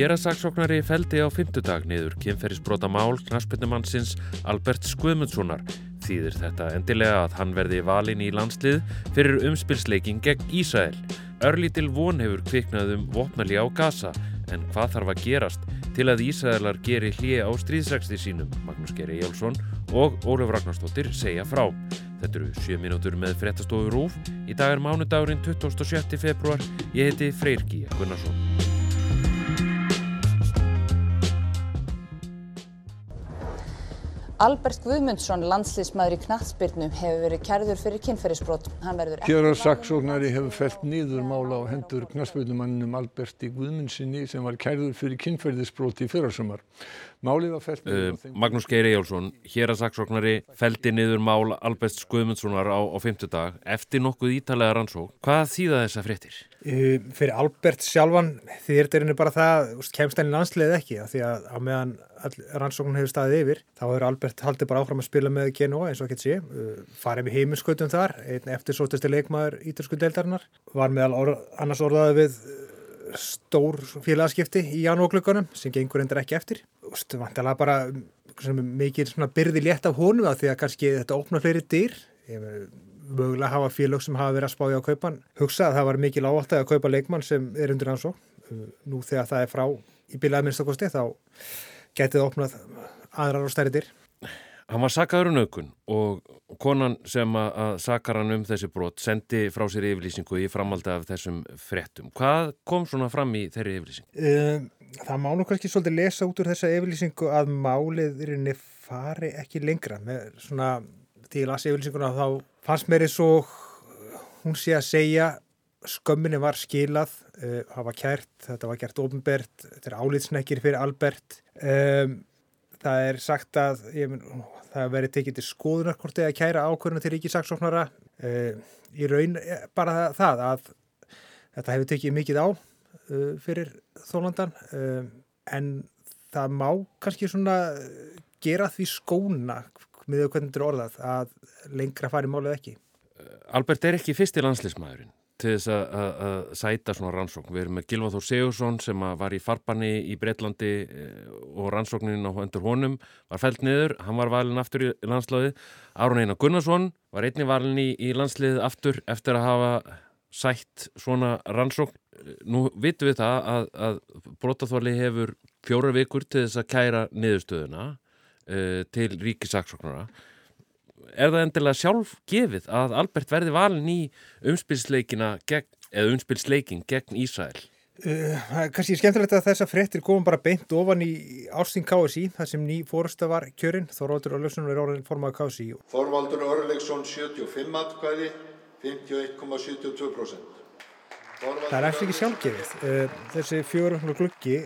Hérasaksóknari feldi á fymtudag niður kynferðisbrota mál knaspinnumannsins Albert Skvömundssonar. Þýðir þetta endilega að hann verði valin í landslið fyrir umspilsleiking gegn Ísæl. Örlítil von hefur kviknað um vopnali á Gaza en hvað þarf að gerast til að Ísælar geri hlið á stríðsræksti sínum, Magnús Geri Jálsson og Ólaf Ragnarstóttir segja frá. Þetta eru 7 mínútur með fréttastofu Rúf. Í dag er mánudagurinn 27. februar. Ég heiti Freyr Gíja Gunnarsson. Albert Guðmundsson, landslýsmaður í Knatsbyrnu, hefur verið kærður fyrir kynferðisbrot. Hérar saksóknari hefur fælt nýður mála á hendur Knatsbyrnumanninum Alberti Guðmundssoni sem var kærður fyrir kynferðisbrot í fyrrasumar. Málið var fælt nýður... Uh, Magnús Geiri Jálsson, hérar saksóknari, fælti nýður mál Albert Guðmundssonar á, á fymtudag eftir nokkuð ítalega rannsók. Hvað þýða þessa fréttir? Uh, fyrir Albert sjálfan þýrtirinn er bara það, kemst henni landsleið ekki, því að á meðan rannsóknun hefur staðið yfir þá hefur Albert haldið bara áfram að spila með Genoa eins og ekki sé, uh, farið með heiminskautum þar einn eftirsóttisti leikmaður ítalsku deildarinnar, var með orð, annars orðaði við uh, stór félagskipti í janúklökunum sem gengur endur ekki eftir. Vantilega bara mikið byrði létt af honum að því að kannski þetta opna fleiri dyr mögulega hafa félag sem hafa verið að spája á kaupan hugsa að það var mikið lágt að kaupa leikmann sem er undir hans og uh, nú þegar það er frá í bilaði minnstakosti þá getið opnað aðrar og stærri dyr. Hann var sakaður um aukun og konan sem að sakar hann um þessi brot sendi frá sér yfirlýsingu í framaldi af þessum frettum. Hvað kom svona fram í þeirri yfirlýsingu? Uh, það má nú kannski svolítið lesa út úr þessa yfirlýsingu að máliðurinni fari ekki lengra. Með svona, til að lasa yfirlýsinguna þá fannst mér eins og hún sé að segja skömminni var skilað, uh, hafa kært, þetta var gert ofnbært, þetta er álitsnekkir fyrir Albert. Um, það er sagt að ég, það verið tekið til skoðunar hvort eða kæra ákvörðuna til ríkisaksóknara um, í raun eh, bara það að þetta hefur tekið mikið á uh, fyrir þólandan en það má kannski svona gera því skóna með hvernig þetta er orðað að lengra fari málið ekki. Albert er ekki fyrsti landslismæðurinn til þess að sæta svona rannsókn. Við erum með Gilvað Þór Sigursson sem var í farbanni í Breitlandi eh, og rannsóknin á hendur honum var fælt niður, hann var valin aftur í landslaði. Aron Einar Gunnarsson var einni valin í, í landslið aftur eftir að hafa sætt svona rannsókn. Nú vitum við það að, að brotaþvali hefur fjóra vikur til þess að kæra niðurstöðuna uh, til ríkisaksóknara er það endilega sjálf gefið að Albert verði valin í umspilsleikina gegn, eða umspilsleikin gegn Ísrael? Uh, kannski skemmtilegt að þessa frettir komum bara beint ofan í Ástín KSI þar sem ný fórsta var kjörinn Þorvaldur Örlegsson er orðin formað KSI Þorvaldur Örlegsson 75 atkvæði 51,72% Það er eftir ekki sjálfgefið. Uh, þessi fjórumfnur gluggi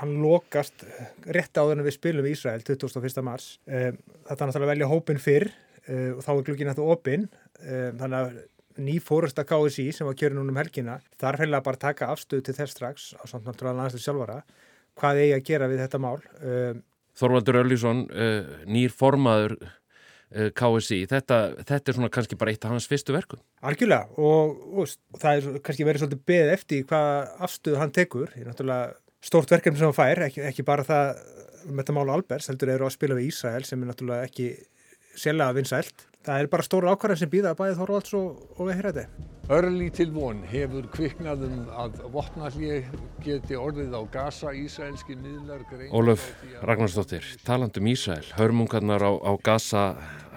hann lokast rétt á þennan við spilum í Ísrael 21. mars. Um, þetta er náttúrulega að velja hópin fyrr uh, og þá er glukkinn eftir opinn. Þannig að ný fórasta KSI sem var kjörinn um helgina þarf heila bara að taka afstöð til þess strax á samt náttúrulega næstu sjálfara hvað eigi að gera við þetta mál. Þorvaldur Örlísson uh, nýr formaður KSI, þetta, þetta er svona kannski bara eitt af hans fyrstu verku Algjörlega og, og, og það er kannski verið svolítið beð eftir hvað afstöð hann tekur, ég er náttúrulega stórt verkefni sem hann fær, ekki, ekki bara það með þetta málu Albers, heldur eru að spila við Ísrael sem er náttúrulega ekki sérlega vinsælt. Það er bara stóra ákvarðan sem býða að bæði Þorvalds og, og við þetta. Örli til von hefur kviknaðum að vopnallið geti orðið á Gaza, Ísraelski miðlar grein. Ólöf Ragnarsdóttir, talandum Ísrael, hörmungarnar á, á Gaza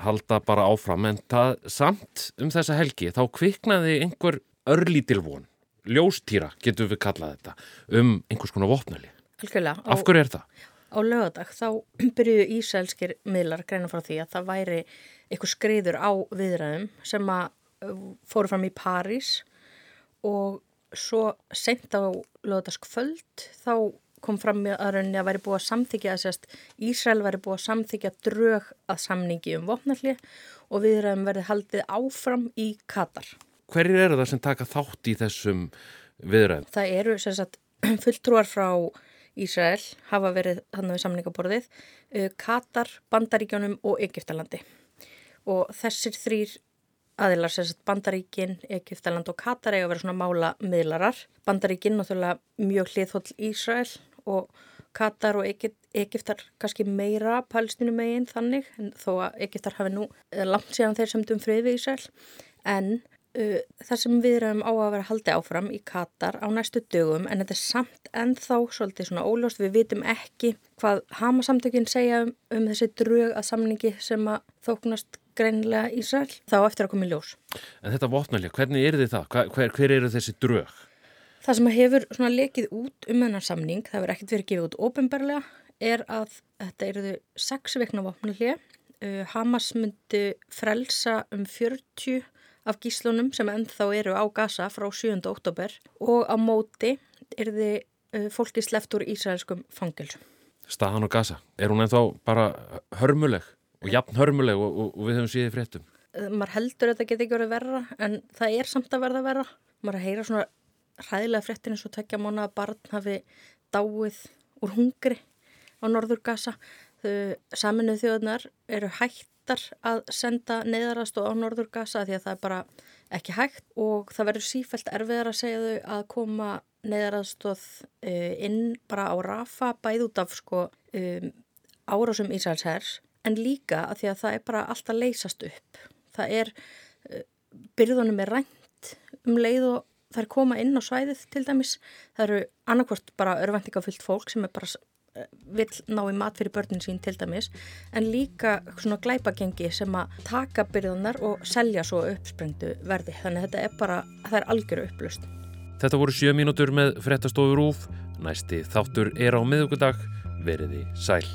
halda bara áfram, en það samt um þessa helgi, þá kviknaði einhver örli til von ljóstýra, getur við kallað þetta, um einhvers konar vopnali. Algjörlega. Af hverju er það? Á lögadag þá byrjuðu ísælskir miðlar greina frá því að það væri eitthvað skriður á viðræðum sem að uh, fóru fram í París og svo sent á lögadagskvöld þá kom fram að rauninni að væri búið að samþykja sérst Ísrael væri búið að samþykja drög að samningi um vopnalli og viðræðum verði haldið áfram í Katar hverjir eru það sem taka þátt í þessum viðræðum? Það eru sagt, fulltrúar frá Ísrael hafa verið hann við samningaborðið, uh, Katar, Bandaríkjónum og Egyptalandi og þessir þrýr aðilar sem sagt Bandaríkin, Egiptaland og Katar eiga að vera svona mála miðlarar. Bandaríkin náttúrulega mjög hliðhóll Ísrael og Katar og Egypt, Egyptar kannski meira palestinu megin þannig þó að Egyptar hafi nú langt síðan þeir sem dum frið við Ísrael en uh, það sem við erum á að vera haldi áfram í Katar á næstu dögum en þetta er samt ennþá svolítið svona óljóst við vitum ekki hvað Hamasamtökin segja um, um þessi drög að samningi sem að þóknast greinilega Ísrael þá eftir að koma í ljós. En þetta vopnalja, hvernig er þið það? Hver, hver eru þessi drög? Það sem hefur svona lekið út um hennar samning, það verður ekkert verið gefið út ofinbarlega, er að þetta eruðu sex vikna vopnalja. Uh, Hamas myndi frelsa um 40 af gíslunum sem ennþá eru á Gaza frá 7. oktober og á móti er þið uh, fólki sleft úr ísraelskum fangilsum. Staðan á Gaza, er hún ennþá bara hörmuleg? og jafn hörmuleg og, og, og við höfum síðið fréttum. Uh, maður heldur að þetta geti ekki verið verra en það er samt að verða verra. Maður að heyra svona hræðilega fréttin eins og tekja mánu að barn hafi dáið úr hungri á norður gasa. Saminuð þjóðunar eru hættar að senda neðarast og á norður gasa því að það er bara ekki hægt og það verður sífælt erfiðar að segja þau að koma neðarastóð uh, inn bara á rafa bæð út af sko um, árásum Ísælshers en líka að því að það er bara alltaf leysast upp. Það er, uh, byrðunum er rænt um leið og það er koma inn á svæðið til dæmis. Það eru annarkvort bara örvendingafyllt fólk sem er bara uh, vil ná í mat fyrir börnin sín til dæmis en líka svona glæpagengi sem að taka byrðunar og selja svo uppsprengtu verði. Þannig að þetta er bara, það er algjöru upplust. Þetta voru sjö mínútur með frettastofur úf. Næsti þáttur er á miðugudag. Veriði sæl.